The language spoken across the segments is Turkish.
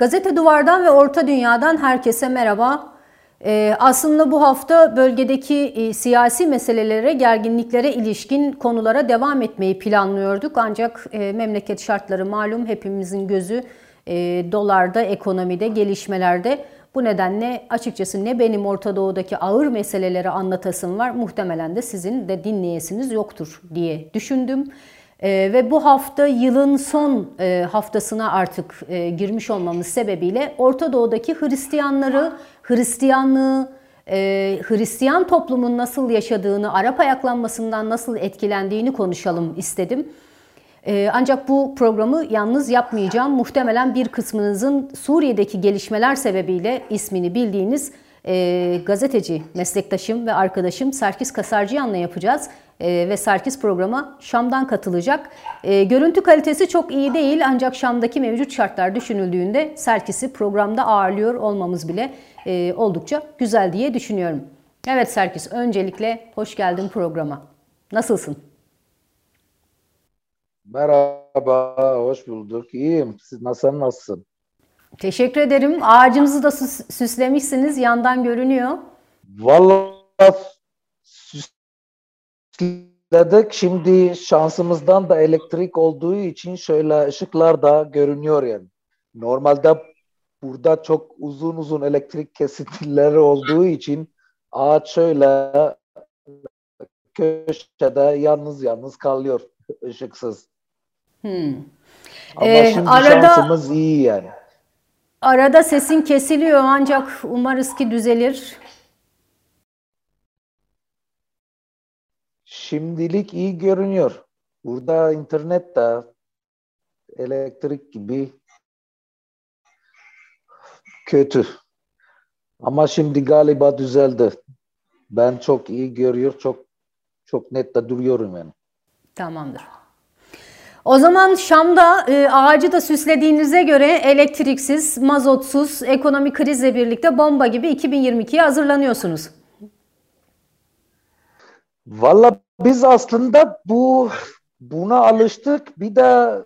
Gazete Duvar'dan ve Orta Dünya'dan herkese merhaba. Ee, aslında bu hafta bölgedeki e, siyasi meselelere, gerginliklere ilişkin konulara devam etmeyi planlıyorduk. Ancak e, memleket şartları malum hepimizin gözü e, dolarda, ekonomide, gelişmelerde. Bu nedenle açıkçası ne benim Orta Doğu'daki ağır meseleleri anlatasım var, muhtemelen de sizin de dinleyesiniz yoktur diye düşündüm. E, ve bu hafta yılın son e, haftasına artık e, girmiş olmamız sebebiyle Orta Doğu'daki Hristiyanları, Hristiyanlığı, e, Hristiyan toplumun nasıl yaşadığını, Arap ayaklanmasından nasıl etkilendiğini konuşalım istedim. E, ancak bu programı yalnız yapmayacağım. Muhtemelen bir kısmınızın Suriye'deki gelişmeler sebebiyle ismini bildiğiniz e, gazeteci, meslektaşım ve arkadaşım Serkis Kasarcıyan'la yapacağız e, ve Serkis programa Şam'dan katılacak. E, görüntü kalitesi çok iyi değil ancak Şam'daki mevcut şartlar düşünüldüğünde Serkis'i programda ağırlıyor olmamız bile e, oldukça güzel diye düşünüyorum. Evet Serkis, öncelikle hoş geldin programa. Nasılsın? Merhaba, hoş bulduk. İyiyim. Siz nasıl nasılsın? Teşekkür ederim. Ağacımızı da süslemişsiniz. Yandan görünüyor. Vallahi dedik. Şimdi şansımızdan da elektrik olduğu için şöyle ışıklar da görünüyor yani. Normalde burada çok uzun uzun elektrik kesintileri olduğu için ağaç şöyle köşede yalnız yalnız kalıyor ışıksız. Hmm. Ama ee, şimdi arada, şansımız iyi yani. Arada sesin kesiliyor ancak umarız ki düzelir. Şimdilik iyi görünüyor. Burada internet de elektrik gibi kötü. Ama şimdi galiba düzeldi. Ben çok iyi görüyor, çok çok net de duruyorum yani. Tamamdır. O zaman Şam'da e, ağacı da süslediğinize göre elektriksiz, mazotsuz, ekonomik krizle birlikte bomba gibi 2022'ye hazırlanıyorsunuz. Valla biz aslında bu buna alıştık. Bir de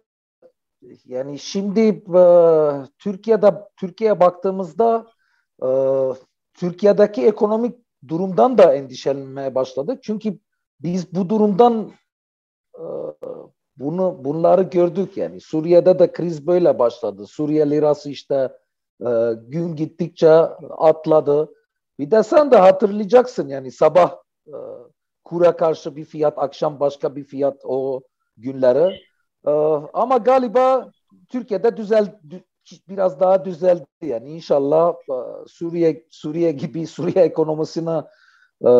yani şimdi e, Türkiye'de Türkiye'ye baktığımızda e, Türkiye'deki ekonomik durumdan da endişelenmeye başladık. Çünkü biz bu durumdan e, bunu bunları gördük yani. Suriye'de de kriz böyle başladı. Suriye lirası işte e, gün gittikçe atladı. Bir de sen de hatırlayacaksın yani sabah e, kura karşı bir fiyat, akşam başka bir fiyat o günleri. Ee, ama galiba Türkiye'de düzel biraz daha düzeldi yani inşallah e, Suriye Suriye gibi Suriye ekonomisine e,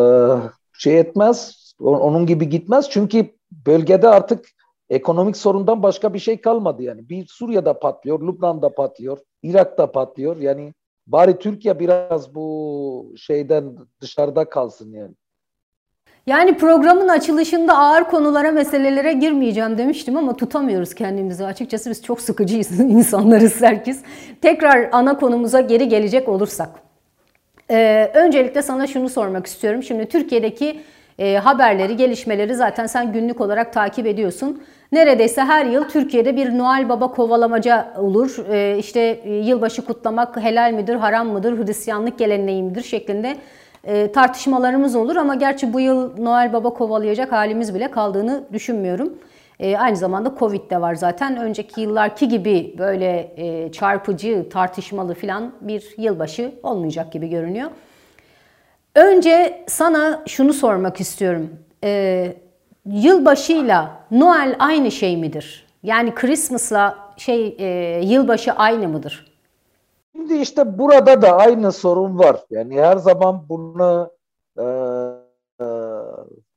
şey etmez onun gibi gitmez çünkü bölgede artık ekonomik sorundan başka bir şey kalmadı yani bir Suriye'de patlıyor Lübnan'da patlıyor Irak'ta patlıyor yani bari Türkiye biraz bu şeyden dışarıda kalsın yani. Yani programın açılışında ağır konulara, meselelere girmeyeceğim demiştim ama tutamıyoruz kendimizi. Açıkçası biz çok sıkıcıyız insanlarız herkes. Tekrar ana konumuza geri gelecek olursak. Ee, öncelikle sana şunu sormak istiyorum. Şimdi Türkiye'deki e, haberleri, gelişmeleri zaten sen günlük olarak takip ediyorsun. Neredeyse her yıl Türkiye'de bir Noel Baba kovalamaca olur. E, işte e, yılbaşı kutlamak helal midir, haram mıdır, Hristiyanlık geleneği midir şeklinde e, tartışmalarımız olur ama gerçi bu yıl Noel Baba kovalayacak halimiz bile kaldığını düşünmüyorum. E, aynı zamanda Covid de var zaten. Önceki yıllarki gibi böyle çarpıcı, tartışmalı falan bir yılbaşı olmayacak gibi görünüyor. Önce sana şunu sormak istiyorum. E, yılbaşıyla Noel aynı şey midir? Yani Christmas'la şey e, yılbaşı aynı mıdır? Şimdi işte burada da aynı sorun var. Yani her zaman bunu e, e,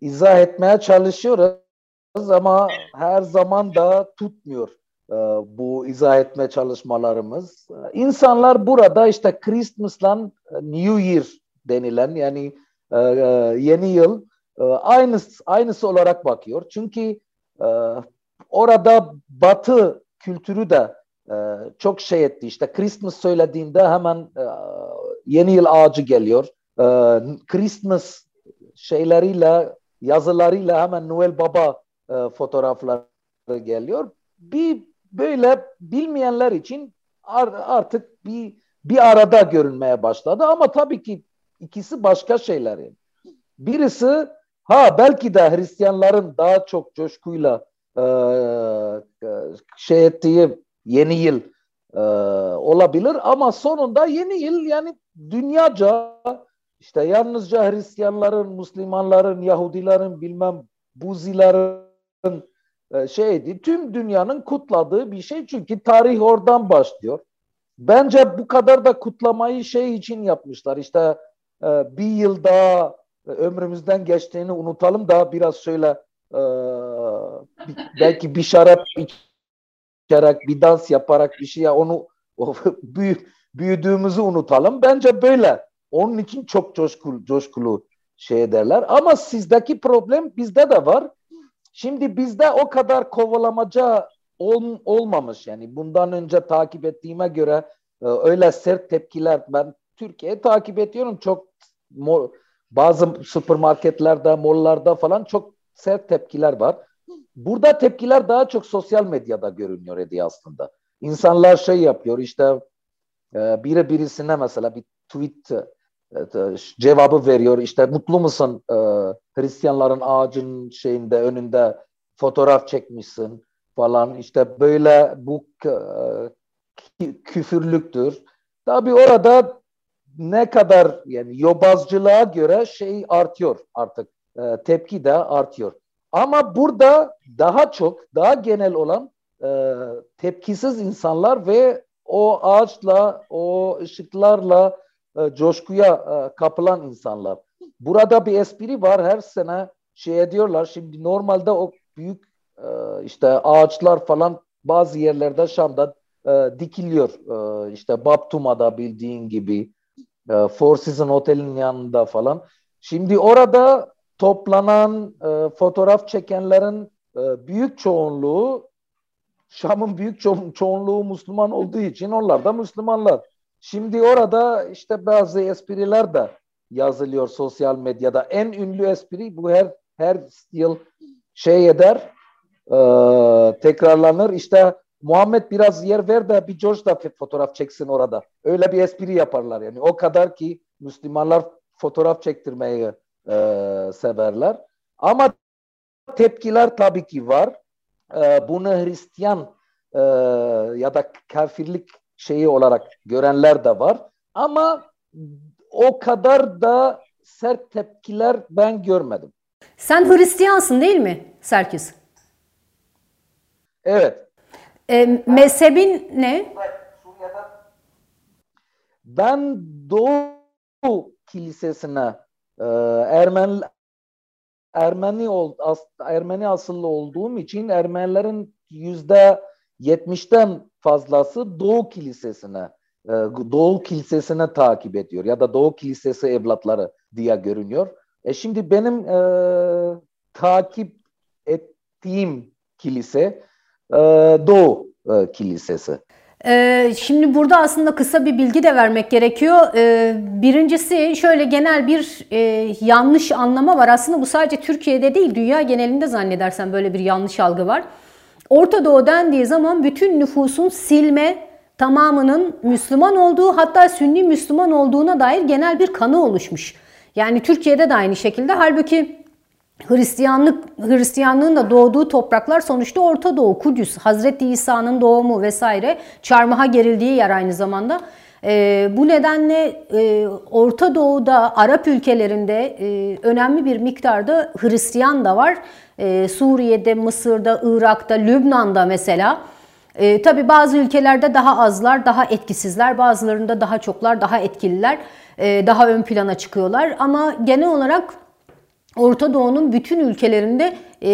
izah etmeye çalışıyoruz ama her zaman da tutmuyor e, bu izah etme çalışmalarımız. İnsanlar burada işte Christmas'la New Year denilen yani e, e yeni yıl aynısı, aynısı olarak bakıyor. Çünkü e, orada Batı kültürü de e, çok şey etti. İşte Christmas söylediğinde hemen e, yeni yıl ağacı geliyor. Christmas şeyleriyle, yazılarıyla hemen Noel Baba fotoğrafları geliyor. Bir böyle bilmeyenler için artık bir bir arada görünmeye başladı ama tabii ki ikisi başka şeyler. Birisi ha belki de Hristiyanların daha çok coşkuyla e, e, şey ettiği yeni yıl e, olabilir. Ama sonunda yeni yıl yani dünyaca işte yalnızca Hristiyanların, Müslümanların, Yahudilerin bilmem Buzilerin e, şeydi tüm dünyanın kutladığı bir şey. Çünkü tarih oradan başlıyor. Bence bu kadar da kutlamayı şey için yapmışlar. İşte e, bir yıl daha ömrümüzden geçtiğini unutalım da biraz şöyle e, belki bir şarap içerek bir dans yaparak bir şey ya onu büyü, büyüdüğümüzü unutalım. Bence böyle. Onun için çok coşkulu, coşkulu şey ederler. Ama sizdeki problem bizde de var. Şimdi bizde o kadar kovalamaca ol, olmamış yani. Bundan önce takip ettiğime göre e, öyle sert tepkiler ben Türkiye'yi takip ediyorum. Çok bazı süpermarketlerde, mollarda falan çok sert tepkiler var. Burada tepkiler daha çok sosyal medyada görünüyor Edi aslında. İnsanlar şey yapıyor işte e, biri birisine mesela bir tweet e, cevabı veriyor. İşte mutlu musun e, Hristiyanların ağacın şeyinde önünde fotoğraf çekmişsin falan. İşte böyle bu küfürlüktür. Tabii orada ne kadar yani yobazcılığa göre şey artıyor artık. tepki de artıyor. Ama burada daha çok, daha genel olan e, tepkisiz insanlar ve o ağaçla, o ışıklarla e, coşkuya e, kapılan insanlar. Burada bir espri var her sene şey ediyorlar. Şimdi normalde o büyük e, işte ağaçlar falan bazı yerlerde Şam'da e, dikiliyor. E, işte Baptuma'da bildiğin gibi e, Four Seasons Otel'in yanında falan. Şimdi orada toplanan e, fotoğraf çekenlerin e, büyük çoğunluğu Şam'ın büyük ço- çoğunluğu Müslüman olduğu için onlar da Müslümanlar. Şimdi orada işte bazı espriler de yazılıyor sosyal medyada. En ünlü espri bu her her yıl şey eder e, tekrarlanır. İşte Muhammed biraz yer ver de bir George da fotoğraf çeksin orada. Öyle bir espri yaparlar yani. O kadar ki Müslümanlar fotoğraf çektirmeyi e, severler. Ama tepkiler tabii ki var. E, bunu Hristiyan e, ya da kafirlik şeyi olarak görenler de var. Ama o kadar da sert tepkiler ben görmedim. Sen Hristiyansın değil mi Serkis? Evet. E, mezhebin ne? Ben Doğu Kilisesi'ne e, Ermeni Ermeni ol, as, Ermeni asıllı olduğum için Ermenilerin yüzde yetmişten fazlası Doğu Kilisesi'ne e, Doğu Kilisesi'ne takip ediyor ya da Doğu Kilisesi evlatları diye görünüyor. E şimdi benim e, takip ettiğim kilise Doğu e, Kilisesi. Ee, şimdi burada aslında kısa bir bilgi de vermek gerekiyor. Ee, birincisi şöyle genel bir e, yanlış anlama var. Aslında bu sadece Türkiye'de değil dünya genelinde zannedersen böyle bir yanlış algı var. Orta Doğu dendiği zaman bütün nüfusun silme, tamamının Müslüman olduğu hatta Sünni Müslüman olduğuna dair genel bir kanı oluşmuş. Yani Türkiye'de de aynı şekilde. Halbuki Hristiyanlık Hristiyanlığın da doğduğu topraklar sonuçta Orta Doğu, Kudüs, Hazreti İsa'nın doğumu vesaire çarmıha gerildiği yer aynı zamanda. E, bu nedenle e, Orta Doğu'da, Arap ülkelerinde e, önemli bir miktarda Hristiyan da var. E, Suriye'de, Mısır'da, Irak'ta, Lübnan'da mesela. E, tabii bazı ülkelerde daha azlar, daha etkisizler, bazılarında daha çoklar, daha etkililer, e, daha ön plana çıkıyorlar. Ama genel olarak Orta Doğu'nun bütün ülkelerinde e,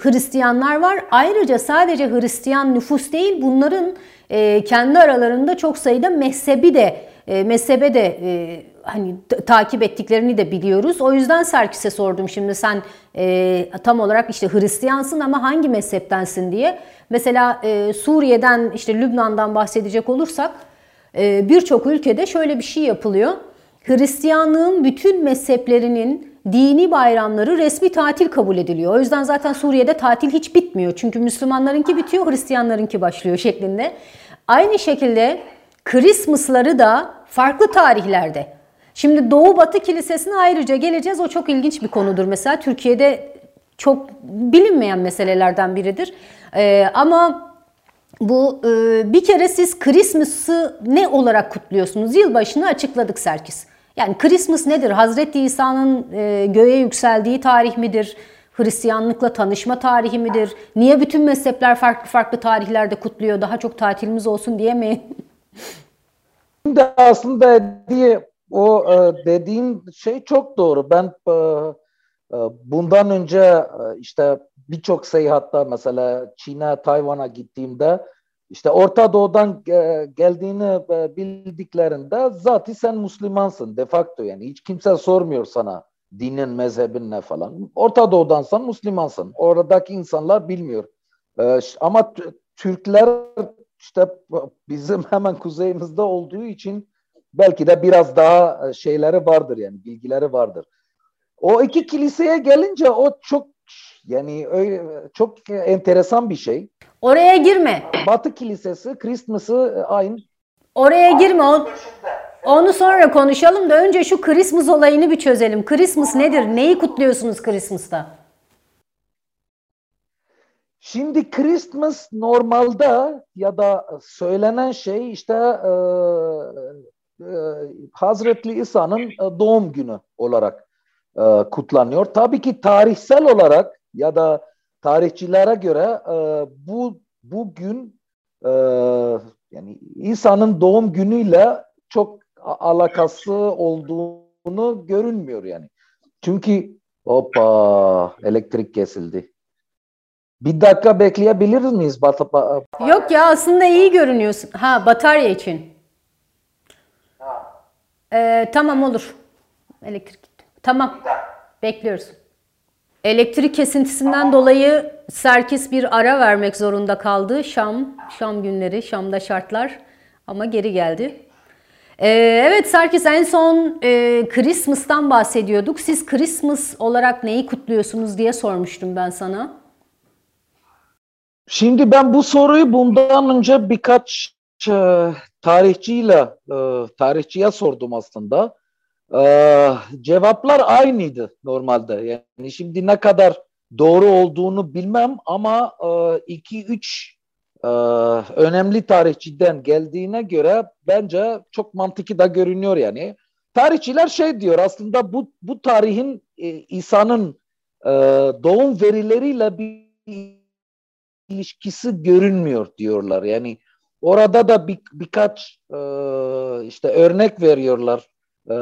Hristiyanlar var. Ayrıca sadece Hristiyan nüfus değil bunların e, kendi aralarında çok sayıda mezhebi de e, mezhebe de e, hani takip ettiklerini de biliyoruz. O yüzden Serkis'e sordum şimdi sen e, tam olarak işte Hristiyansın ama hangi mezheptensin diye. Mesela e, Suriye'den işte Lübnan'dan bahsedecek olursak e, birçok ülkede şöyle bir şey yapılıyor. Hristiyanlığın bütün mezheplerinin dini bayramları resmi tatil kabul ediliyor. O yüzden zaten Suriye'de tatil hiç bitmiyor. Çünkü Müslümanlarınki bitiyor, Hristiyanlarınki başlıyor şeklinde. Aynı şekilde Christmas'ları da farklı tarihlerde. Şimdi Doğu Batı Kilisesi'ne ayrıca geleceğiz. O çok ilginç bir konudur. Mesela Türkiye'de çok bilinmeyen meselelerden biridir. Ee, ama bu e, bir kere siz Christmas'ı ne olarak kutluyorsunuz? Yılbaşını açıkladık Serkis. Yani Christmas nedir? Hazreti İsa'nın e, göğe yükseldiği tarih midir? Hristiyanlıkla tanışma tarihi midir? Niye bütün mezhepler farklı farklı tarihlerde kutluyor? Daha çok tatilimiz olsun diye mi? Şimdi aslında diye o e, dediğin şey çok doğru. Ben e, bundan önce işte birçok seyahatta mesela Çin'e, Tayvan'a gittiğimde işte Orta Doğu'dan geldiğini bildiklerinde zaten sen Müslümansın de facto yani hiç kimse sormuyor sana dinin, mezhebin ne falan. Orta Doğu'dansan Müslümansın. Oradaki insanlar bilmiyor. Ama Türkler işte bizim hemen kuzeyimizde olduğu için belki de biraz daha e, şeyleri vardır yani bilgileri vardır. O iki kiliseye gelince o çok yani öyle, çok enteresan bir şey. Oraya girme. Batı Kilisesi Christmas'ı e, aynı. Oraya girme. On, onu sonra konuşalım da önce şu Christmas olayını bir çözelim. Christmas nedir? Neyi kutluyorsunuz Christmas'ta? Şimdi Christmas normalde ya da söylenen şey işte e, e, Hazreti İsa'nın e, doğum günü olarak e, kutlanıyor. Tabii ki tarihsel olarak ya da tarihçilere göre e, bu bugün e, yani İsa'nın doğum günüyle çok alakası olduğunu görünmüyor yani. Çünkü hoppa elektrik kesildi. Bir dakika bekleyebilir miyiz? Bat Yok ya aslında iyi görünüyorsun. Ha batarya için. Ha. Ee, tamam olur. Elektrik gitti. Tamam. Bekliyoruz. Elektrik kesintisinden dolayı Serkis bir ara vermek zorunda kaldı. Şam, Şam günleri, Şam'da şartlar ama geri geldi. Ee, evet Serkis en son e, Christmas'tan bahsediyorduk. Siz Christmas olarak neyi kutluyorsunuz diye sormuştum ben sana. Şimdi ben bu soruyu bundan önce birkaç e, tarihçiyle e, tarihçiye sordum aslında. E, cevaplar aynıydı normalde. Yani şimdi ne kadar doğru olduğunu bilmem ama e, iki üç e, önemli tarihçiden geldiğine göre bence çok mantıklı da görünüyor yani. Tarihçiler şey diyor aslında bu bu tarihin e, İsa'nın e, doğum verileriyle bir ilişkisi görünmüyor diyorlar. Yani orada da bir, birkaç e, işte örnek veriyorlar e,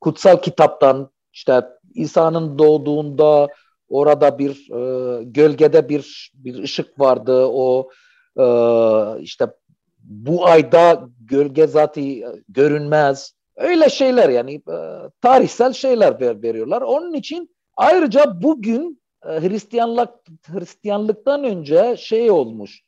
kutsal kitaptan işte İsa'nın doğduğunda orada bir e, gölgede bir bir ışık vardı o e, işte bu ayda gölge zaten görünmez öyle şeyler yani e, tarihsel şeyler ver, veriyorlar onun için ayrıca bugün Hristiyanlık Hristiyanlıktan önce şey olmuş.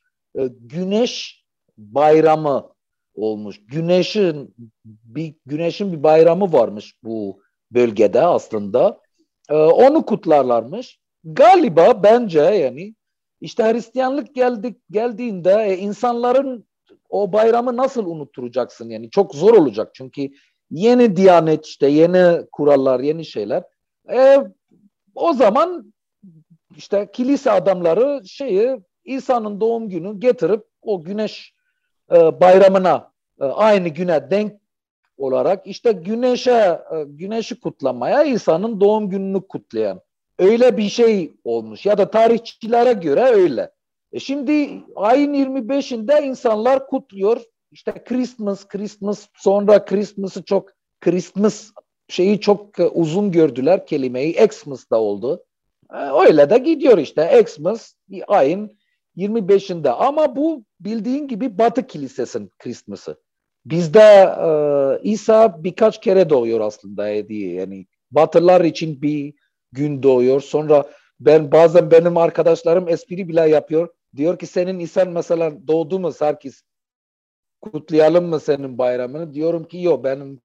Güneş bayramı olmuş. Güneşin bir güneşin bir bayramı varmış bu bölgede aslında. E, onu kutlarlarmış. Galiba bence yani işte Hristiyanlık geldik geldiğinde e, insanların o bayramı nasıl unutturacaksın yani çok zor olacak çünkü yeni diyanet işte yeni kurallar yeni şeyler. E, o zaman işte kilise adamları şeyi İsa'nın doğum günü getirip o güneş e, bayramına e, aynı güne denk olarak işte güneşe e, güneşi kutlamaya İsa'nın doğum gününü kutlayan öyle bir şey olmuş ya da tarihçilere göre öyle. E şimdi ayın 25'inde insanlar kutluyor. İşte Christmas, Christmas sonra Christmas'ı çok Christmas şeyi çok uzun gördüler kelimeyi. Xmas da oldu. Öyle de gidiyor işte. Xmas ayın 25'inde. Ama bu bildiğin gibi Batı Kilisesi'nin Christmas'ı. Bizde e, İsa birkaç kere doğuyor aslında diye. Yani Batılar için bir gün doğuyor. Sonra ben bazen benim arkadaşlarım espri bile yapıyor. Diyor ki senin İsa mesela doğdu mu Sarkis? Kutlayalım mı senin bayramını? Diyorum ki yok benim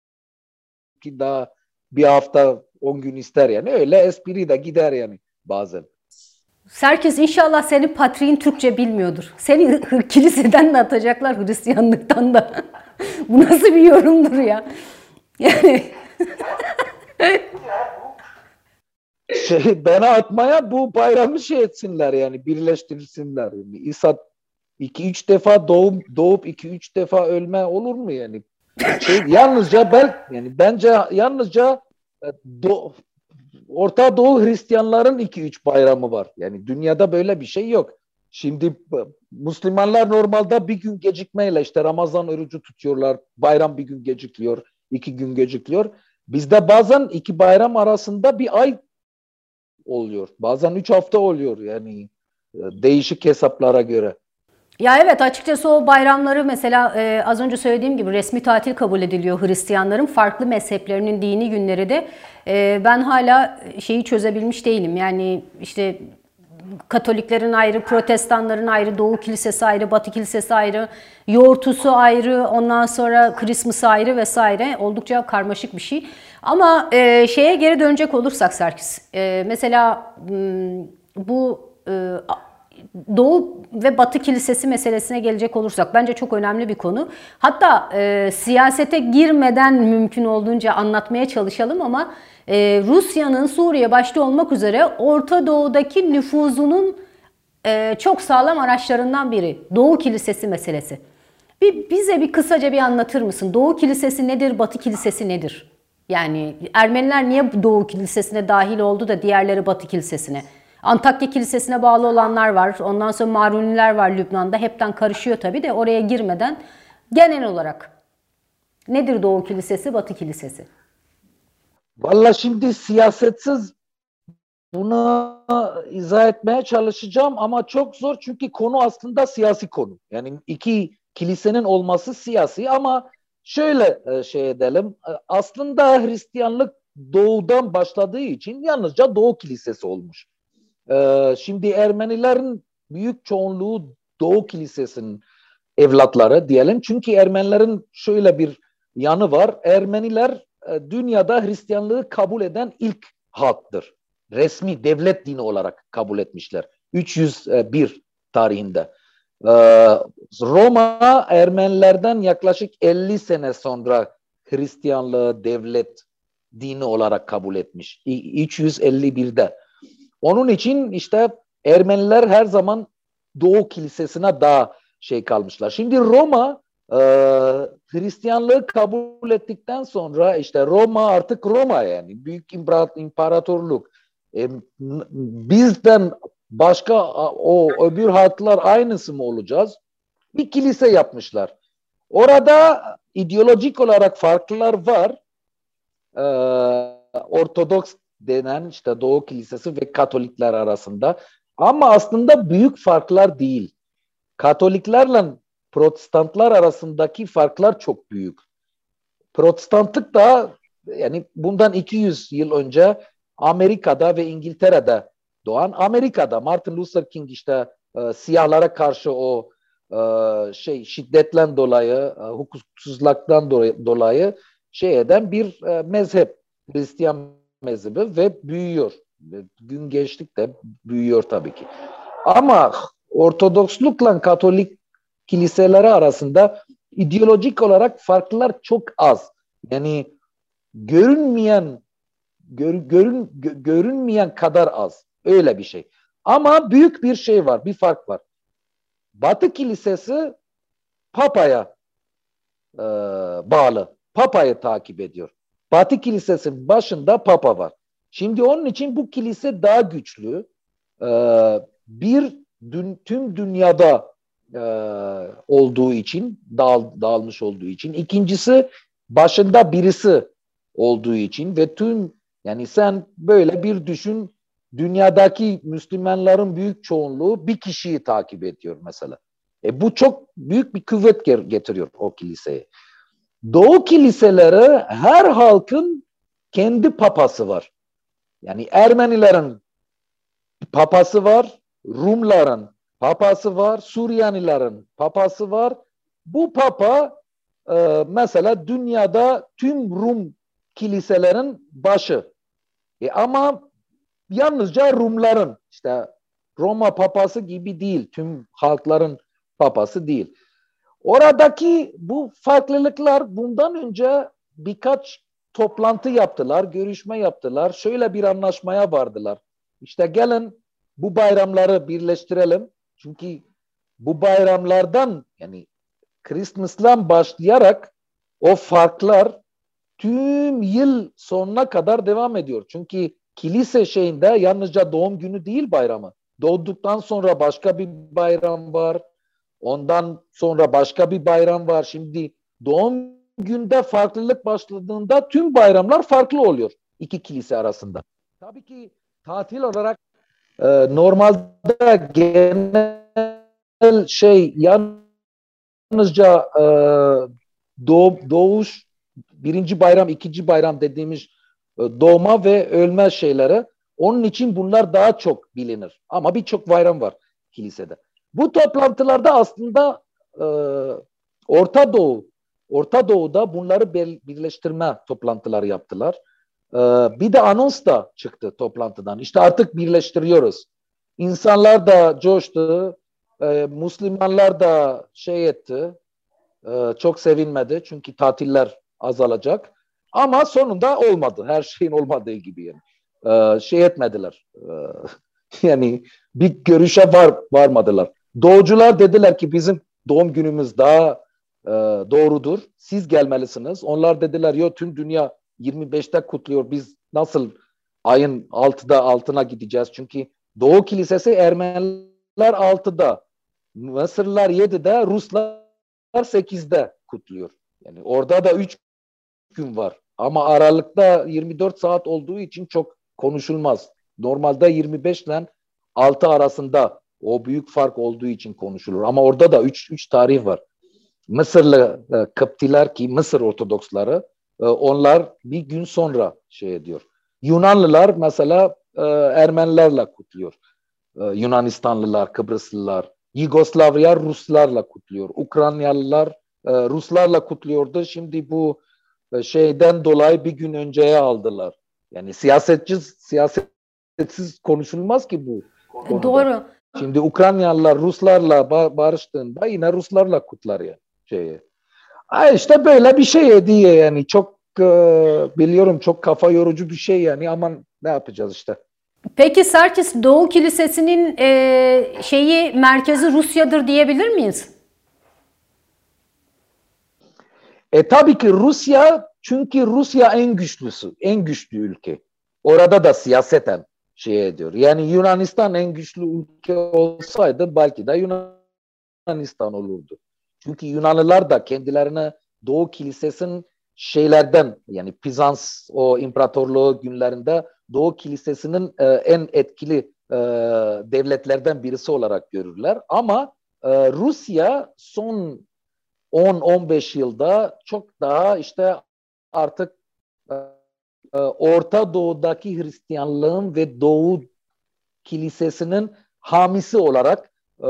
ki daha bir hafta on gün ister yani. Öyle espri de gider yani bazen. Serkis inşallah senin patriğin Türkçe bilmiyordur. Seni kiliseden de atacaklar Hristiyanlıktan da. Bu nasıl bir yorumdur ya? Yani şey bana atmaya bu bayramı şey etsinler yani birleştirsinler. Yani İsa iki üç defa doğup doğup iki üç defa ölme olur mu yani? Şey, yalnızca bel yani bence yalnızca e, do, Orta Doğu Hristiyanların iki üç bayramı var. Yani dünyada böyle bir şey yok. Şimdi Müslümanlar normalde bir gün gecikmeyle işte Ramazan orucu tutuyorlar. Bayram bir gün gecikiyor, iki gün gecikiyor. Bizde bazen iki bayram arasında bir ay oluyor. Bazen üç hafta oluyor yani e, değişik hesaplara göre. Ya evet açıkçası o bayramları mesela e, az önce söylediğim gibi resmi tatil kabul ediliyor Hristiyanların. Farklı mezheplerinin dini günleri de e, ben hala şeyi çözebilmiş değilim. Yani işte Katoliklerin ayrı, Protestanların ayrı, Doğu Kilisesi ayrı, Batı Kilisesi ayrı, yoğurtusu ayrı, ondan sonra Christmas ayrı vesaire. Oldukça karmaşık bir şey. Ama e, şeye geri dönecek olursak Serkis, e, mesela bu e, Doğu ve Batı Kilisesi meselesine gelecek olursak bence çok önemli bir konu. Hatta e, siyasete girmeden mümkün olduğunca anlatmaya çalışalım ama e, Rusya'nın Suriye başta olmak üzere Orta Doğu'daki nüfuzunun e, çok sağlam araçlarından biri Doğu Kilisesi meselesi. Bir, bize bir kısaca bir anlatır mısın? Doğu Kilisesi nedir, Batı Kilisesi nedir? Yani Ermeniler niye Doğu Kilisesi'ne dahil oldu da diğerleri Batı Kilisesi'ne? Antakya Kilisesi'ne bağlı olanlar var. Ondan sonra Maruniler var Lübnan'da. Hepten karışıyor tabii de oraya girmeden genel olarak nedir Doğu Kilisesi, Batı Kilisesi? Valla şimdi siyasetsiz bunu izah etmeye çalışacağım ama çok zor çünkü konu aslında siyasi konu. Yani iki kilisenin olması siyasi ama şöyle e, şey edelim. E, aslında Hristiyanlık doğudan başladığı için yalnızca Doğu Kilisesi olmuş. Ee, şimdi Ermenilerin büyük çoğunluğu Doğu Kilisesi'nin evlatları diyelim. Çünkü Ermenilerin şöyle bir yanı var. Ermeniler e, dünyada Hristiyanlığı kabul eden ilk halktır. Resmi devlet dini olarak kabul etmişler. 301 tarihinde. Ee, Roma Ermenilerden yaklaşık 50 sene sonra Hristiyanlığı devlet dini olarak kabul etmiş. 351'de. Onun için işte Ermeniler her zaman Doğu Kilisesi'ne daha şey kalmışlar. Şimdi Roma e, Hristiyanlığı kabul ettikten sonra işte Roma artık Roma yani büyük imparatorluk. E, bizden başka o öbür halklar aynısı mı olacağız? Bir kilise yapmışlar. Orada ideolojik olarak farklılar var. Ee, Ortodoks denen işte Doğu Kilisesi ve Katolikler arasında. Ama aslında büyük farklar değil. Katoliklerle Protestantlar arasındaki farklar çok büyük. Protestantlık da yani bundan 200 yıl önce Amerika'da ve İngiltere'de doğan Amerika'da Martin Luther King işte e, siyahlara karşı o e, şey şiddetten dolayı, e, hukuksuzluktan dolayı şey eden bir e, mezhep, Hristiyan mezhebi ve büyüyor. Gün geçtikçe büyüyor tabii ki. Ama Ortodokslukla Katolik kiliseleri arasında ideolojik olarak farklar çok az. Yani görünmeyen gör, görün, görünmeyen kadar az. Öyle bir şey. Ama büyük bir şey var, bir fark var. Batı Kilisesi Papa'ya e, bağlı. Papa'yı takip ediyor. Batı Kilisesi'nin başında Papa var. Şimdi onun için bu kilise daha güçlü. Ee, bir dün, tüm dünyada e, olduğu için, dağıl, dağılmış olduğu için. İkincisi başında birisi olduğu için ve tüm yani sen böyle bir düşün dünyadaki Müslümanların büyük çoğunluğu bir kişiyi takip ediyor mesela. E bu çok büyük bir kuvvet getiriyor o kiliseye. Doğu kiliseleri her halkın kendi papası var. Yani Ermenilerin papası var, Rumların papası var, Suryanilerin papası var. Bu papa e, mesela dünyada tüm Rum kiliselerin başı. E ama yalnızca Rumların işte Roma papası gibi değil. Tüm halkların papası değil. Oradaki bu farklılıklar bundan önce birkaç toplantı yaptılar, görüşme yaptılar. Şöyle bir anlaşmaya vardılar. İşte gelin bu bayramları birleştirelim. Çünkü bu bayramlardan yani Christmas'dan başlayarak o farklar tüm yıl sonuna kadar devam ediyor. Çünkü kilise şeyinde yalnızca doğum günü değil bayramı. Doğduktan sonra başka bir bayram var. Ondan sonra başka bir bayram var. Şimdi doğum günde farklılık başladığında tüm bayramlar farklı oluyor iki kilise arasında. Tabii ki tatil olarak e, normalde genel şey yalnızca e, doğ, doğuş birinci bayram, ikinci bayram dediğimiz e, doğma ve ölme şeyleri. Onun için bunlar daha çok bilinir. Ama birçok bayram var kilisede. Bu toplantılarda aslında e, Orta Doğu, Orta Doğu'da bunları birleştirme toplantıları yaptılar. E, bir de anons da çıktı toplantıdan. İşte artık birleştiriyoruz. İnsanlar da coştu, e, Müslümanlar da şey etti, e, çok sevinmedi çünkü tatiller azalacak. Ama sonunda olmadı. Her şeyin olmadığı gibi yani. Ee, şey etmediler. Ee, yani bir görüşe var varmadılar. Doğucular dediler ki bizim doğum günümüz daha e, doğrudur. Siz gelmelisiniz. Onlar dediler yo tüm dünya 25'te kutluyor. Biz nasıl ayın 6'da altına gideceğiz? Çünkü Doğu Kilisesi Ermeniler 6'da, Mısırlar 7'de, Ruslar 8'de kutluyor. Yani orada da 3 gün var. Ama aralıkta 24 saat olduğu için çok konuşulmaz. Normalde 25 ile 6 arasında o büyük fark olduğu için konuşulur. Ama orada da 3 3 tarih var. Mısırlı e, Kıptiler ki Mısır Ortodoksları e, onlar bir gün sonra şey ediyor. Yunanlılar mesela e, Ermenilerle kutluyor. E, Yunanistanlılar, Kıbrıslılar, Yugoslavya Ruslarla kutluyor. Ukraynalılar e, Ruslarla kutluyordu. Şimdi bu şeyden dolayı bir gün önceye aldılar. Yani siyasetçi siyasetsiz konuşulmaz ki bu. Konuda. Doğru. Şimdi Ukraynalılar Ruslarla barıştığında yine Ruslarla kutlar ya şeyi. Ha işte böyle bir şey diye yani çok e, biliyorum çok kafa yorucu bir şey yani ama ne yapacağız işte. Peki Serkis Doğu Kilisesi'nin e, şeyi merkezi Rusya'dır diyebilir miyiz? E tabii ki Rusya çünkü Rusya en güçlüsü, en güçlü ülke. Orada da siyaseten şey ediyor. Yani Yunanistan en güçlü ülke olsaydı belki de Yunanistan olurdu. Çünkü Yunanlılar da kendilerine Doğu Kilisesi'nin şeylerden yani Bizans o imparatorluğu günlerinde Doğu Kilisesi'nin e, en etkili e, devletlerden birisi olarak görürler. Ama e, Rusya son 10-15 yılda çok daha işte artık Orta Doğu'daki Hristiyanlığın ve Doğu Kilisesi'nin hamisi olarak e,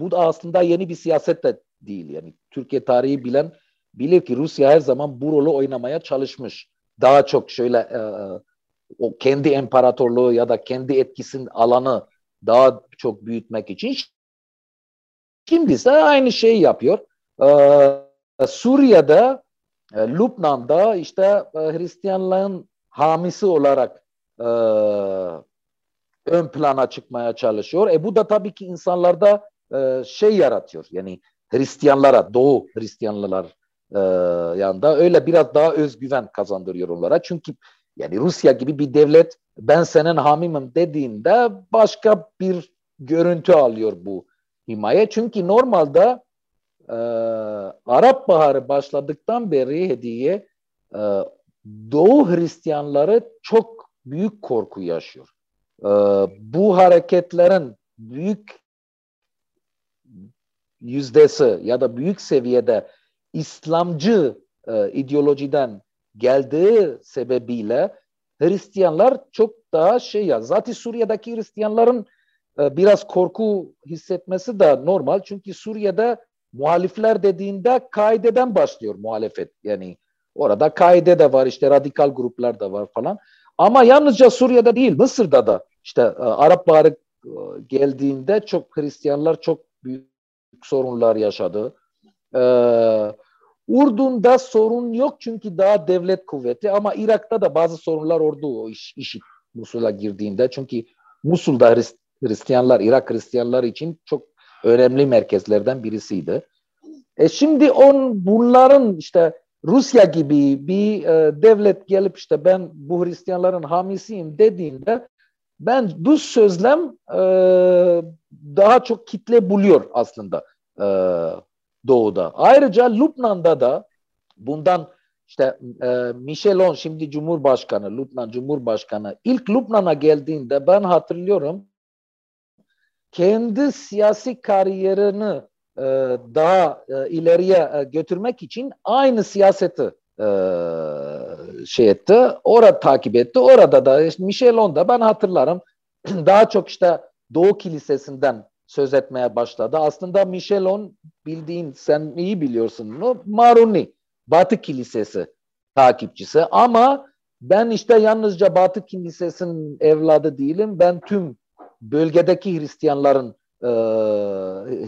bu da aslında yeni bir siyaset de değil. Yani Türkiye tarihi bilen bilir ki Rusya her zaman bu rolü oynamaya çalışmış. Daha çok şöyle e, o kendi imparatorluğu ya da kendi etkisin alanı daha çok büyütmek için. Şimdi ise aynı şeyi yapıyor. Ee, Suriye'de, e, Lübnan'da işte e, Hristiyanlığın hamisi olarak e, ön plana çıkmaya çalışıyor. E bu da tabii ki insanlarda e, şey yaratıyor. Yani Hristiyanlara, Doğu Hristiyanlılar e, yanında öyle biraz daha özgüven kazandırıyor onlara. Çünkü yani Rusya gibi bir devlet ben senin hamimim dediğinde başka bir görüntü alıyor bu himaye. Çünkü normalde e, Arap Baharı başladıktan beri hediye e, Doğu Hristiyanları çok büyük korku yaşıyor. E, bu hareketlerin büyük yüzdesi ya da büyük seviyede İslamcı e, ideolojiden geldiği sebebiyle Hristiyanlar çok daha şey ya zaten Suriye'deki Hristiyanların e, biraz korku hissetmesi de normal çünkü Suriye'de muhalifler dediğinde kaideden başlıyor muhalefet. Yani orada kaide de var işte radikal gruplar da var falan. Ama yalnızca Suriye'de değil Mısır'da da işte e, Arap Baharı geldiğinde çok Hristiyanlar çok büyük sorunlar yaşadı. E, Urdun'da sorun yok çünkü daha devlet kuvveti ama Irak'ta da bazı sorunlar oldu o iş, işi Musul'a girdiğinde. Çünkü Musul'da Hristiyanlar, Irak Hristiyanlar için çok önemli merkezlerden birisiydi. E şimdi on bunların işte Rusya gibi bir e, devlet gelip işte ben bu Hristiyanların hamisiyim dediğinde ben bu sözlem e, daha çok kitle buluyor aslında e, doğuda. Ayrıca Lübnan'da da bundan işte e, Michelon şimdi Cumhurbaşkanı, Lübnan Cumhurbaşkanı ilk Lübnan'a geldiğinde ben hatırlıyorum kendi siyasi kariyerini e, daha e, ileriye e, götürmek için aynı siyaseti e, şey etti. Orada takip etti. Orada da işte Michelon da ben hatırlarım daha çok işte Doğu Kilisesi'nden söz etmeye başladı. Aslında Michelon bildiğin sen iyi biliyorsun mu? Maruni, Batı Kilisesi takipçisi ama ben işte yalnızca Batı Kilisesi'nin evladı değilim. Ben tüm bölgedeki Hristiyanların e,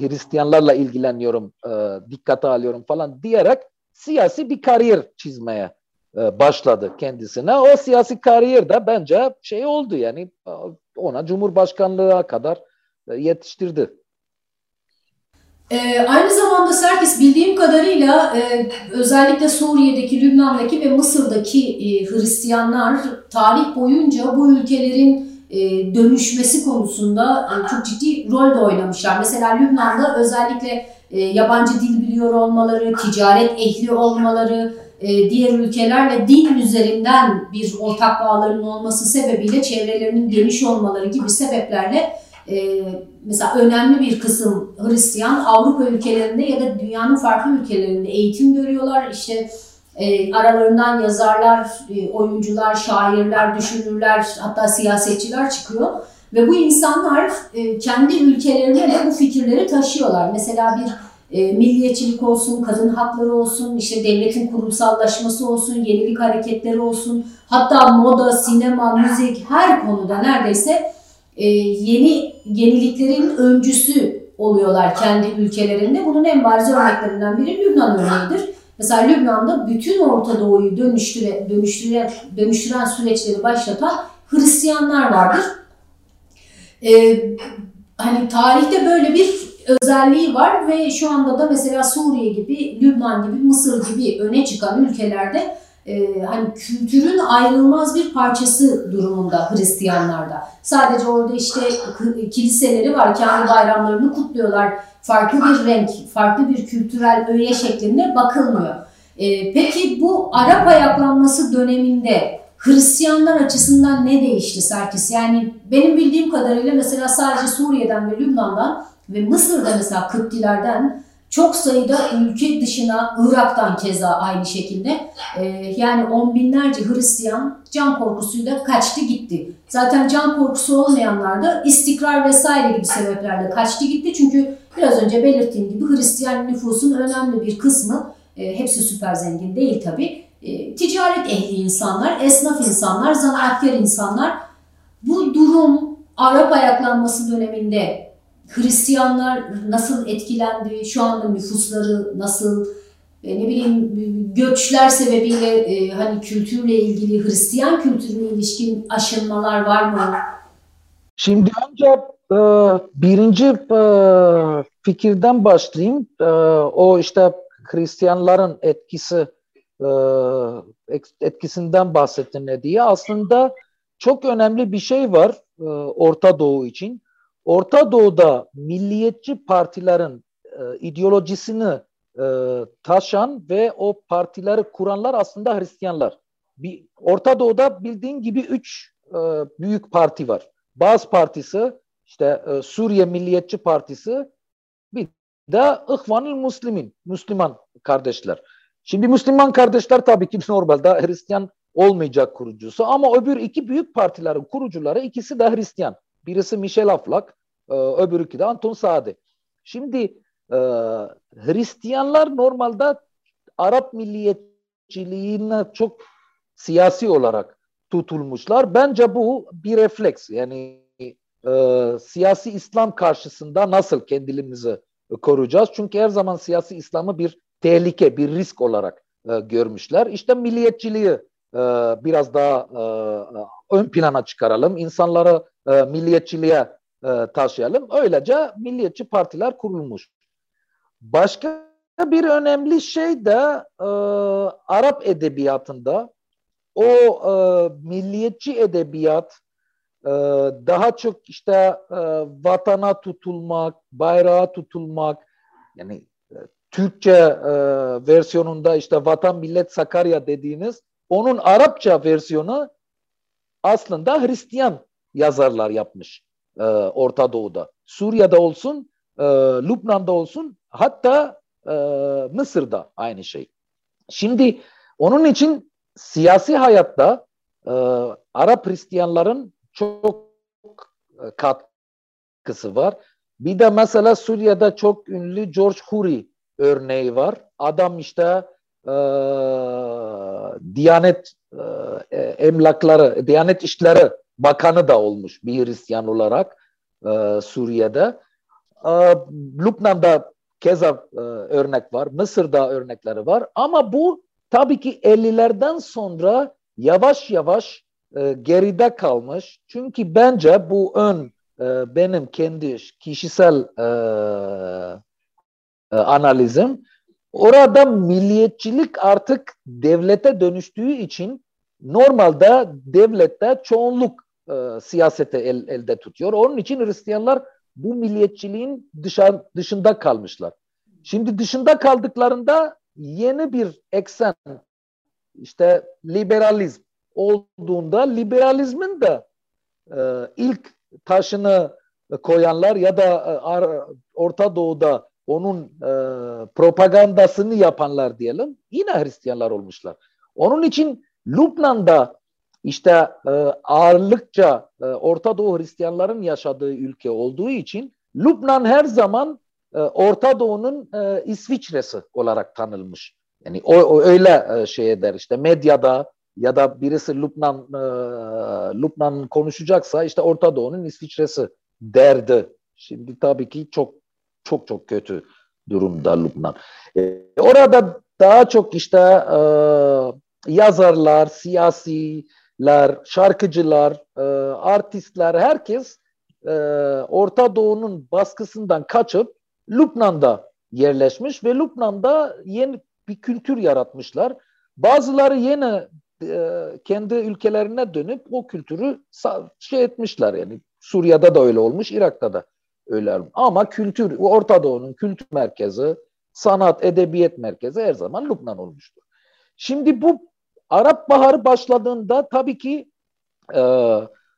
Hristiyanlarla ilgileniyorum, e, dikkate alıyorum falan diyerek siyasi bir kariyer çizmeye e, başladı kendisine. O siyasi kariyer de bence şey oldu yani ona Cumhurbaşkanlığa kadar e, yetiştirdi. Ee, aynı zamanda Serkis bildiğim kadarıyla e, özellikle Suriye'deki, Lübnan'daki ve Mısır'daki e, Hristiyanlar tarih boyunca bu ülkelerin e, dönüşmesi konusunda e, çok ciddi rol de oynamışlar. Mesela Lübnan'da özellikle e, yabancı dil biliyor olmaları, ticaret ehli olmaları, diğer ülkelerle din üzerinden bir ortak bağlarının olması sebebiyle çevrelerinin geniş olmaları gibi sebeplerle mesela önemli bir kısım Hristiyan Avrupa ülkelerinde ya da dünyanın farklı ülkelerinde eğitim görüyorlar. İşte e, aralarından yazarlar, e, oyuncular, şairler, düşünürler, hatta siyasetçiler çıkıyor. Ve bu insanlar e, kendi ülkelerine de bu fikirleri taşıyorlar. Mesela bir milliyetçilik olsun, kadın hakları olsun, işte devletin kurumsallaşması olsun, yenilik hareketleri olsun, hatta moda, sinema, müzik her konuda neredeyse yeni yeniliklerin öncüsü oluyorlar kendi ülkelerinde. Bunun en bariz örneklerinden biri Lübnan örneğidir. Mesela Lübnan'da bütün Orta Doğu'yu dönüştüre, dönüştüre, dönüştüren süreçleri başlatan Hristiyanlar vardır. Ee, hani tarihte böyle bir özelliği var ve şu anda da mesela Suriye gibi, Lübnan gibi, Mısır gibi öne çıkan ülkelerde e, hani kültürün ayrılmaz bir parçası durumunda Hristiyanlarda. Sadece orada işte kiliseleri var, kendi bayramlarını kutluyorlar. Farklı bir renk, farklı bir kültürel öğe şeklinde bakılmıyor. E, peki bu Arap ayaklanması döneminde Hristiyanlar açısından ne değişti Serkis? Yani benim bildiğim kadarıyla mesela sadece Suriye'den ve Lübnan'dan ve Mısır'da mesela Kıptilerden çok sayıda ülke dışına, Irak'tan keza aynı şekilde e, yani on binlerce Hristiyan can korkusuyla kaçtı gitti. Zaten can korkusu olmayanlar da istikrar vesaire gibi sebeplerle kaçtı gitti. Çünkü biraz önce belirttiğim gibi Hristiyan nüfusun önemli bir kısmı, e, hepsi süper zengin değil tabi, e, ticaret ehli insanlar, esnaf insanlar, zanaatkar insanlar. Bu durum Arap ayaklanması döneminde Hristiyanlar nasıl etkilendi, şu anda nüfusları nasıl, e, ne bileyim göçler sebebiyle e, hani kültürle ilgili Hristiyan kültürüne ilişkin aşınmalar var mı? Şimdi önce e, birinci e, fikirden başlayayım. E, o işte Hristiyanların etkisi e, etkisinden bahsettin ne diye. Aslında çok önemli bir şey var e, Orta Doğu için. Orta Doğu'da milliyetçi partilerin e, ideolojisini e, taşan ve o partileri kuranlar aslında Hristiyanlar. Bir, Orta Doğu'da bildiğin gibi üç e, büyük parti var. Baz Partisi, işte e, Suriye Milliyetçi Partisi, bir de İhvanül Müslümin, Müslüman kardeşler. Şimdi Müslüman kardeşler tabii ki normalde Hristiyan olmayacak kurucusu ama öbür iki büyük partilerin kurucuları ikisi de Hristiyan. Birisi Michel Aflak, e, öbürü de Anton Saadi. Şimdi e, Hristiyanlar normalde Arap milliyetçiliğine çok siyasi olarak tutulmuşlar. Bence bu bir refleks. Yani e, siyasi İslam karşısında nasıl kendimizi koruyacağız? Çünkü her zaman siyasi İslam'ı bir tehlike, bir risk olarak e, görmüşler. İşte milliyetçiliği e, biraz daha e, ön plana çıkaralım. İnsanları e, milliyetçiliğe e, taşıyalım. Öylece milliyetçi partiler kurulmuş. Başka bir önemli şey de e, Arap edebiyatında o e, milliyetçi edebiyat e, daha çok işte e, vatana tutulmak, bayrağa tutulmak yani e, Türkçe e, versiyonunda işte vatan millet Sakarya dediğiniz onun Arapça versiyonu aslında Hristiyan yazarlar yapmış e, Orta Doğu'da. Suriye'de olsun, e, Lübnan'da olsun hatta e, Mısır'da aynı şey. Şimdi onun için siyasi hayatta e, Arap Hristiyanların çok katkısı var. Bir de mesela Suriye'de çok ünlü George Huri örneği var. Adam işte e, Diyanet e, emlakları, Diyanet İşleri Bakanı da olmuş bir Hristiyan olarak e, Suriye'de. E, Lübnan'da keza e, örnek var. Mısır'da örnekleri var. Ama bu tabii ki 50'lerden sonra yavaş yavaş e, geride kalmış. Çünkü bence bu ön e, benim kendi kişisel e, e, analizim orada milliyetçilik artık devlete dönüştüğü için normalde devlette çoğunluk e, siyasete el, elde tutuyor. Onun için Hristiyanlar bu milliyetçiliğin dışarı, dışında kalmışlar. Şimdi dışında kaldıklarında yeni bir eksen işte liberalizm olduğunda liberalizmin de e, ilk taşını koyanlar ya da e, Orta Doğu'da onun e, propagandasını yapanlar diyelim yine Hristiyanlar olmuşlar. Onun için Lübnan'da işte e, ağırlıkça e, Orta Doğu Hristiyanların yaşadığı ülke olduğu için Lübnan her zaman e, Orta Doğu'nun e, İsviçre'si olarak tanılmış. Yani o, o öyle e, şey eder işte medyada ya da birisi Lübnan e, Lübnan konuşacaksa işte Orta Doğu'nun İsviçre'si derdi. Şimdi tabii ki çok çok çok kötü durumda Lübnan. E, orada daha çok işte e, yazarlar, siyasiler, şarkıcılar, e, artistler, herkes e, Orta Doğu'nun baskısından kaçıp Lübnan'da yerleşmiş ve Lübnan'da yeni bir kültür yaratmışlar. Bazıları yine e, kendi ülkelerine dönüp o kültürü şey etmişler yani Suriye'de de öyle olmuş, Irak'ta da öyle olmuş. Ama kültür, Orta Doğu'nun kültür merkezi, sanat, edebiyat merkezi her zaman Lübnan olmuştur. Şimdi bu Arap Baharı başladığında tabii ki e,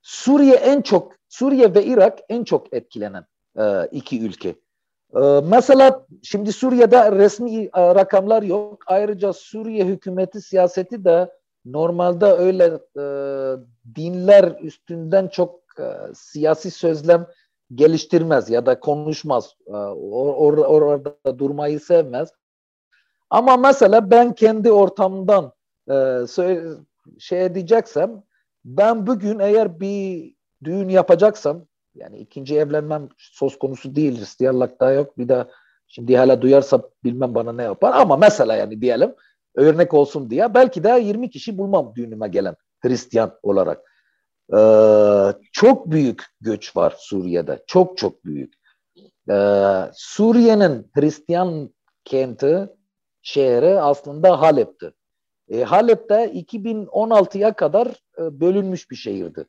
Suriye en çok, Suriye ve Irak en çok etkilenen e, iki ülke. E, mesela şimdi Suriye'de resmi e, rakamlar yok. Ayrıca Suriye hükümeti siyaseti de normalde öyle e, dinler üstünden çok e, siyasi sözlem geliştirmez ya da konuşmaz. E, or, or, orada durmayı sevmez. Ama mesela ben kendi ortamdan şey edeceksem ben bugün eğer bir düğün yapacaksam yani ikinci evlenmem söz konusu değil Hristiyanlıkta yok bir de şimdi hala duyarsa bilmem bana ne yapar ama mesela yani diyelim örnek olsun diye belki de 20 kişi bulmam düğünüme gelen Hristiyan olarak. Ee, çok büyük göç var Suriye'de. Çok çok büyük. Ee, Suriye'nin Hristiyan kenti, şehri aslında Halep'ti. E, Halep'te 2016'ya kadar e, bölünmüş bir şehirdi.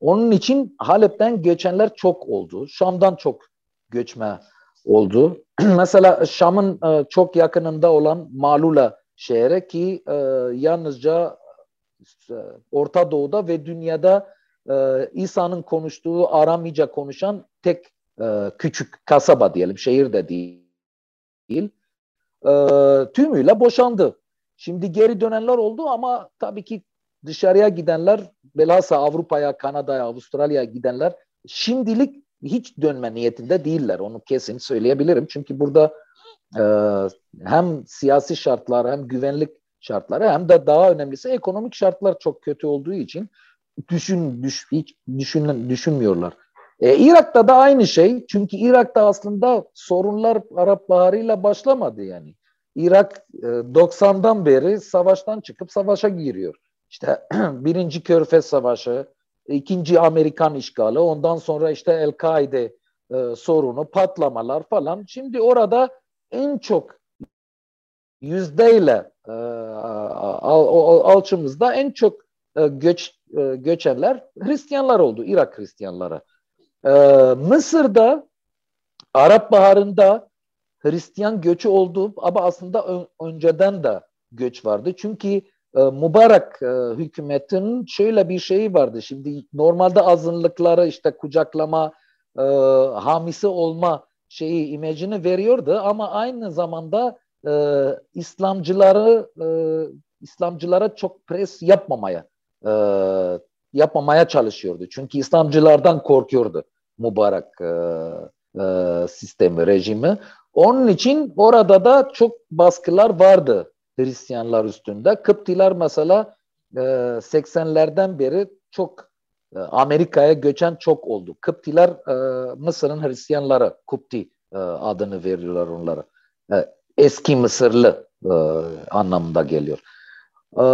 Onun için Halep'ten göçenler çok oldu. Şam'dan çok göçme oldu. Mesela Şam'ın e, çok yakınında olan Malula şehre ki e, yalnızca e, Orta Doğu'da ve dünyada e, İsa'nın konuştuğu Aramice konuşan tek e, küçük kasaba diyelim, şehir de değil. E, tümüyle boşandı. Şimdi geri dönenler oldu ama tabii ki dışarıya gidenler, belhassa Avrupa'ya, Kanada'ya, Avustralya'ya gidenler şimdilik hiç dönme niyetinde değiller. Onu kesin söyleyebilirim. Çünkü burada e, hem siyasi şartlar hem güvenlik şartları hem de daha önemlisi ekonomik şartlar çok kötü olduğu için düşün düş, hiç düşün, düşünmüyorlar E, Irak'ta da aynı şey. Çünkü Irak'ta aslında sorunlar Arap Baharı'yla başlamadı yani. Irak e, 90'dan beri savaştan çıkıp savaşa giriyor. İşte birinci Körfez Savaşı, ikinci Amerikan işgali, ondan sonra işte El-Kaide e, sorunu, patlamalar falan. Şimdi orada en çok yüzdeyle e, al, alçımızda en çok e, göç e, göçenler Hristiyanlar oldu, Irak Hristiyanları. E, Mısır'da Arap Baharı'nda Hristiyan göçü oldu ama aslında ön, önceden de göç vardı. Çünkü e, Mübarek e, hükümetinin şöyle bir şeyi vardı. Şimdi normalde azınlıkları işte kucaklama, e, hamisi olma şeyi imajını veriyordu ama aynı zamanda e, İslamcıları e, İslamcılara çok pres yapmamaya e, yapmamaya çalışıyordu. Çünkü İslamcılardan korkuyordu mübarek e, e, sistemi, rejimi. Onun için orada da çok baskılar vardı Hristiyanlar üstünde. Kıptiler mesela e, 80'lerden beri çok e, Amerika'ya göçen çok oldu. Kıptiler e, Mısır'ın Hristiyanları, Kupti e, adını veriyorlar onlara. E, eski Mısırlı e, anlamında geliyor. E,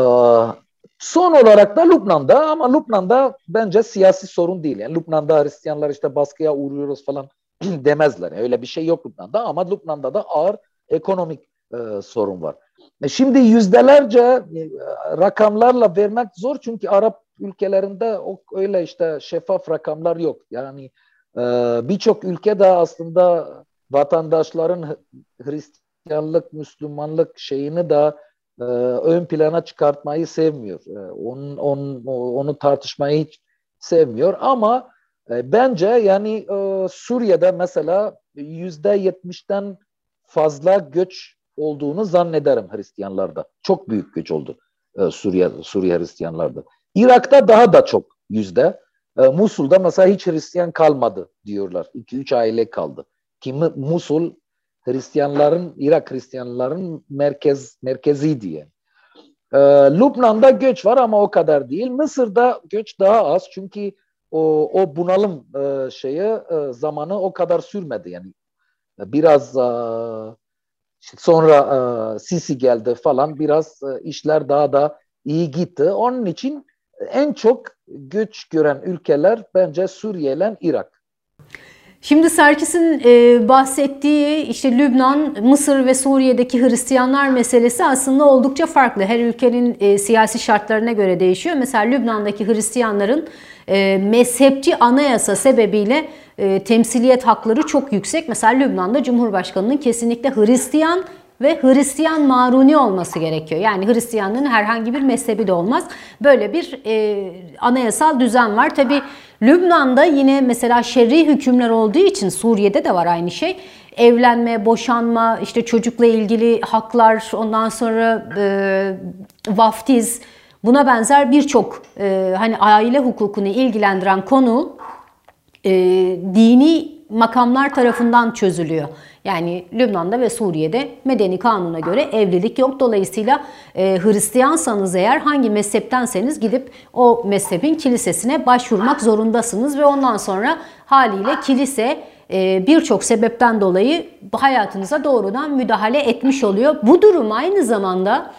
son olarak da Lübnan'da ama Lübnan'da bence siyasi sorun değil. Yani Lübnan'da Hristiyanlar işte baskıya uğruyoruz falan demezler. Öyle bir şey yok Lübnan'da ama Lübnan'da da ağır ekonomik e, sorun var. E şimdi yüzdelerce e, rakamlarla vermek zor çünkü Arap ülkelerinde o öyle işte şeffaf rakamlar yok. Yani e, birçok ülkede aslında vatandaşların Hristiyanlık, Müslümanlık şeyini de e, ön plana çıkartmayı sevmiyor. E, onun, onun, onu tartışmayı hiç sevmiyor ama bence yani e, Suriye'de mesela yüzde yetmişten fazla göç olduğunu zannederim Hristiyanlarda. Çok büyük göç oldu e, Suriye, Suriye Hristiyanlarda. Irak'ta daha da çok yüzde. E, Musul'da mesela hiç Hristiyan kalmadı diyorlar. 2-3 aile kaldı. Ki Musul Hristiyanların, Irak Hristiyanların merkez merkeziydi yani. E, Lübnan'da göç var ama o kadar değil. Mısır'da göç daha az çünkü o, o bunalım e, şeyi e, zamanı o kadar sürmedi yani. Biraz e, sonra e, Sisi geldi falan biraz e, işler daha da iyi gitti. Onun için en çok göç gören ülkeler bence Suriye ile Irak. Şimdi Serkis'in e, bahsettiği işte Lübnan, Mısır ve Suriye'deki Hristiyanlar meselesi aslında oldukça farklı. Her ülkenin e, siyasi şartlarına göre değişiyor. Mesela Lübnan'daki Hristiyanların e, mezhepçi anayasa sebebiyle e, temsiliyet hakları çok yüksek. Mesela Lübnan'da Cumhurbaşkanı'nın kesinlikle Hristiyan ve Hristiyan maruni olması gerekiyor. Yani Hristiyanlığın herhangi bir mezhebi de olmaz. Böyle bir e, anayasal düzen var. Tabi Lübnan'da yine mesela şerri hükümler olduğu için Suriye'de de var aynı şey. Evlenme, boşanma, işte çocukla ilgili haklar, ondan sonra e, vaftiz, buna benzer birçok e, hani aile hukukunu ilgilendiren konu e, dini makamlar tarafından çözülüyor. Yani Lübnan'da ve Suriye'de medeni kanuna göre evlilik yok. Dolayısıyla e, Hristiyansanız eğer hangi mezheptenseniz gidip o mezhebin kilisesine başvurmak zorundasınız ve ondan sonra haliyle kilise e, birçok sebepten dolayı hayatınıza doğrudan müdahale etmiş oluyor. Bu durum aynı zamanda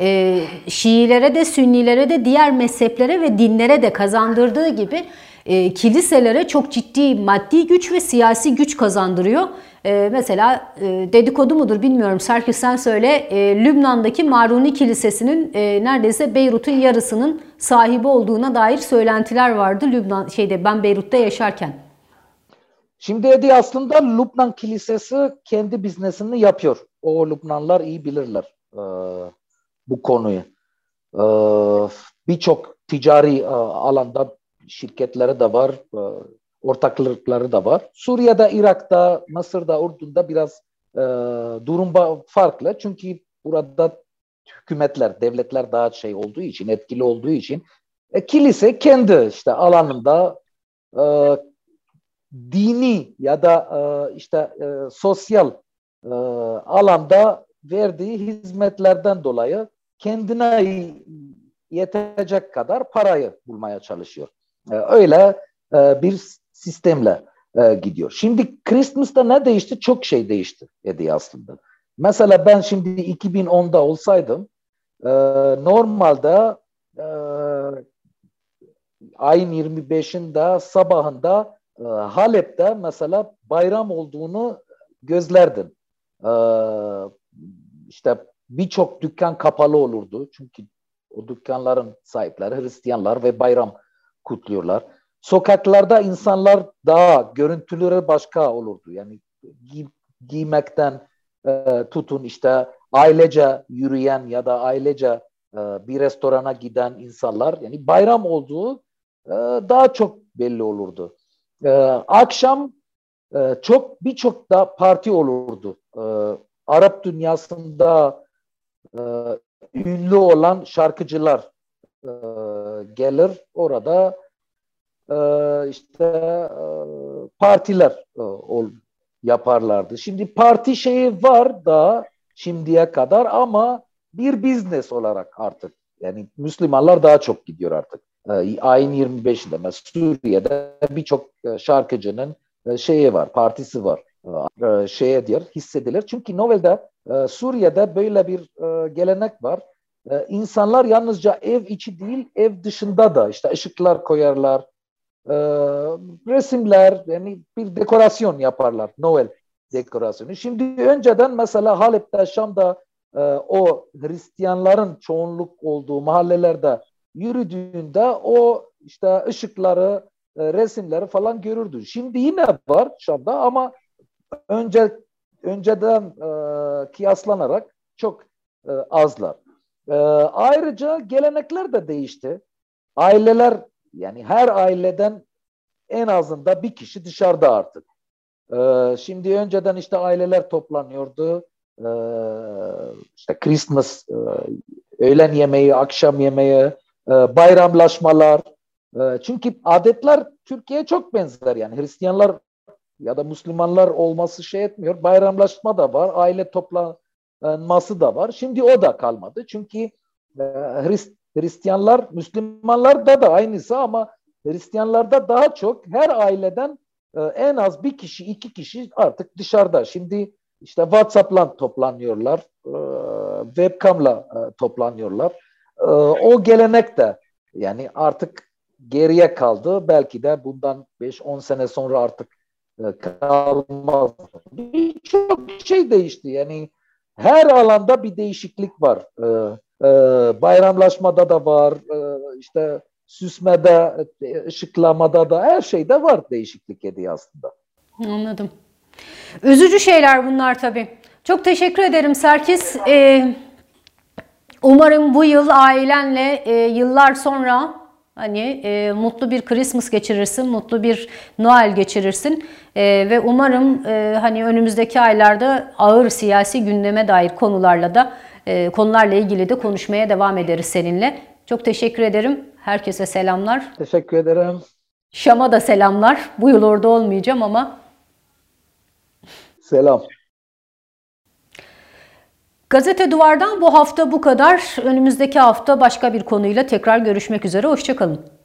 e, Şiilere de Sünnilere de diğer mezheplere ve dinlere de kazandırdığı gibi e, kiliselere çok ciddi maddi güç ve siyasi güç kazandırıyor. E, mesela e, dedikodu mudur bilmiyorum Serkis sen söyle Lübnan'daki Maruni Kilisesi'nin neredeyse Beyrut'un yarısının sahibi olduğuna dair söylentiler vardı Lübnan şeyde ben Beyrut'ta yaşarken. Şimdi Edi aslında Lübnan Kilisesi kendi biznesini yapıyor. O Lübnanlar iyi bilirler e, bu konuyu. E, Birçok ticari e, alanda şirketleri de var, e, ortaklıkları da var. Suriye'de, Irak'ta, Mısır'da, Ürdün'de biraz e, durum farklı. Çünkü burada hükümetler, devletler daha şey olduğu için, etkili olduğu için e, kilise kendi işte alanında e, dini ya da e, işte e, sosyal e, alanda verdiği hizmetlerden dolayı kendine yetecek kadar parayı bulmaya çalışıyor. E, öyle e, bir sistemle e, gidiyor. Şimdi Christmas'ta ne değişti? Çok şey değişti dedi aslında. Mesela ben şimdi 2010'da olsaydım e, normalde ayın 25'inde sabahında Halep'te mesela bayram olduğunu gözlerdim. İşte birçok dükkan kapalı olurdu. Çünkü o dükkanların sahipleri Hristiyanlar ve bayram kutluyorlar. Sokaklarda insanlar daha görüntüleri başka olurdu. Yani giy, giymekten e, tutun işte ailece yürüyen ya da ailece e, bir restorana giden insanlar yani bayram olduğu e, daha çok belli olurdu. E, akşam e, çok birçok da parti olurdu. E, Arap dünyasında e, ünlü olan şarkıcılar e, gelir orada e, işte e, partiler e, ol, yaparlardı. Şimdi parti şeyi var da şimdiye kadar ama bir business olarak artık yani Müslümanlar daha çok gidiyor artık. E, ayın 25'inde mesela Suriye'de birçok e, şarkıcının e, şeyi var, partisi var. E, şeye diyor hissedilir. Çünkü Novel'de e, Suriye'de böyle bir e, gelenek var. E, insanlar yalnızca ev içi değil, ev dışında da işte ışıklar koyarlar, e, resimler, yani bir dekorasyon yaparlar. Noel dekorasyonu. Şimdi önceden mesela Halep'te, Şam'da e, o Hristiyanların çoğunluk olduğu mahallelerde yürüdüğünde o işte ışıkları, e, resimleri falan görürdü. Şimdi yine var Şam'da ama önce önceden e, kıyaslanarak çok azlar. E, ayrıca gelenekler de değişti. Aileler yani her aileden en azında bir kişi dışarıda artık. Ee, şimdi önceden işte aileler toplanıyordu. Ee, işte Christmas, e, öğlen yemeği, akşam yemeği, e, bayramlaşmalar. E, çünkü adetler Türkiye'ye çok benzer yani. Hristiyanlar ya da Müslümanlar olması şey etmiyor. Bayramlaşma da var, aile toplanması da var. Şimdi o da kalmadı. Çünkü e, Hrist Hristiyanlar, Müslümanlarda da aynısı ama Hristiyanlarda daha çok her aileden e, en az bir kişi, iki kişi artık dışarıda. Şimdi işte WhatsApp'la toplanıyorlar, e, webcam'la toplanıyorlar. O gelenek de yani artık geriye kaldı. Belki de bundan 5-10 sene sonra artık kalmaz. Birçok şey değişti. Yani her alanda bir değişiklik var. E, e, bayramlaşmada da var. E, işte süsmede, ışıklamada da her şeyde var değişiklik hediye aslında. Anladım. Üzücü şeyler bunlar tabii. Çok teşekkür ederim Serkis. Ee, umarım bu yıl ailenle e, yıllar sonra hani e, mutlu bir Christmas geçirirsin, mutlu bir Noel geçirirsin e, ve umarım e, hani önümüzdeki aylarda ağır siyasi gündeme dair konularla da e, konularla ilgili de konuşmaya devam ederiz seninle. Çok teşekkür ederim. Herkese selamlar. Teşekkür ederim. Şam'a da selamlar. Bu yıl orada olmayacağım ama. Selam. Gazete Duvar'dan bu hafta bu kadar. Önümüzdeki hafta başka bir konuyla tekrar görüşmek üzere. Hoşçakalın.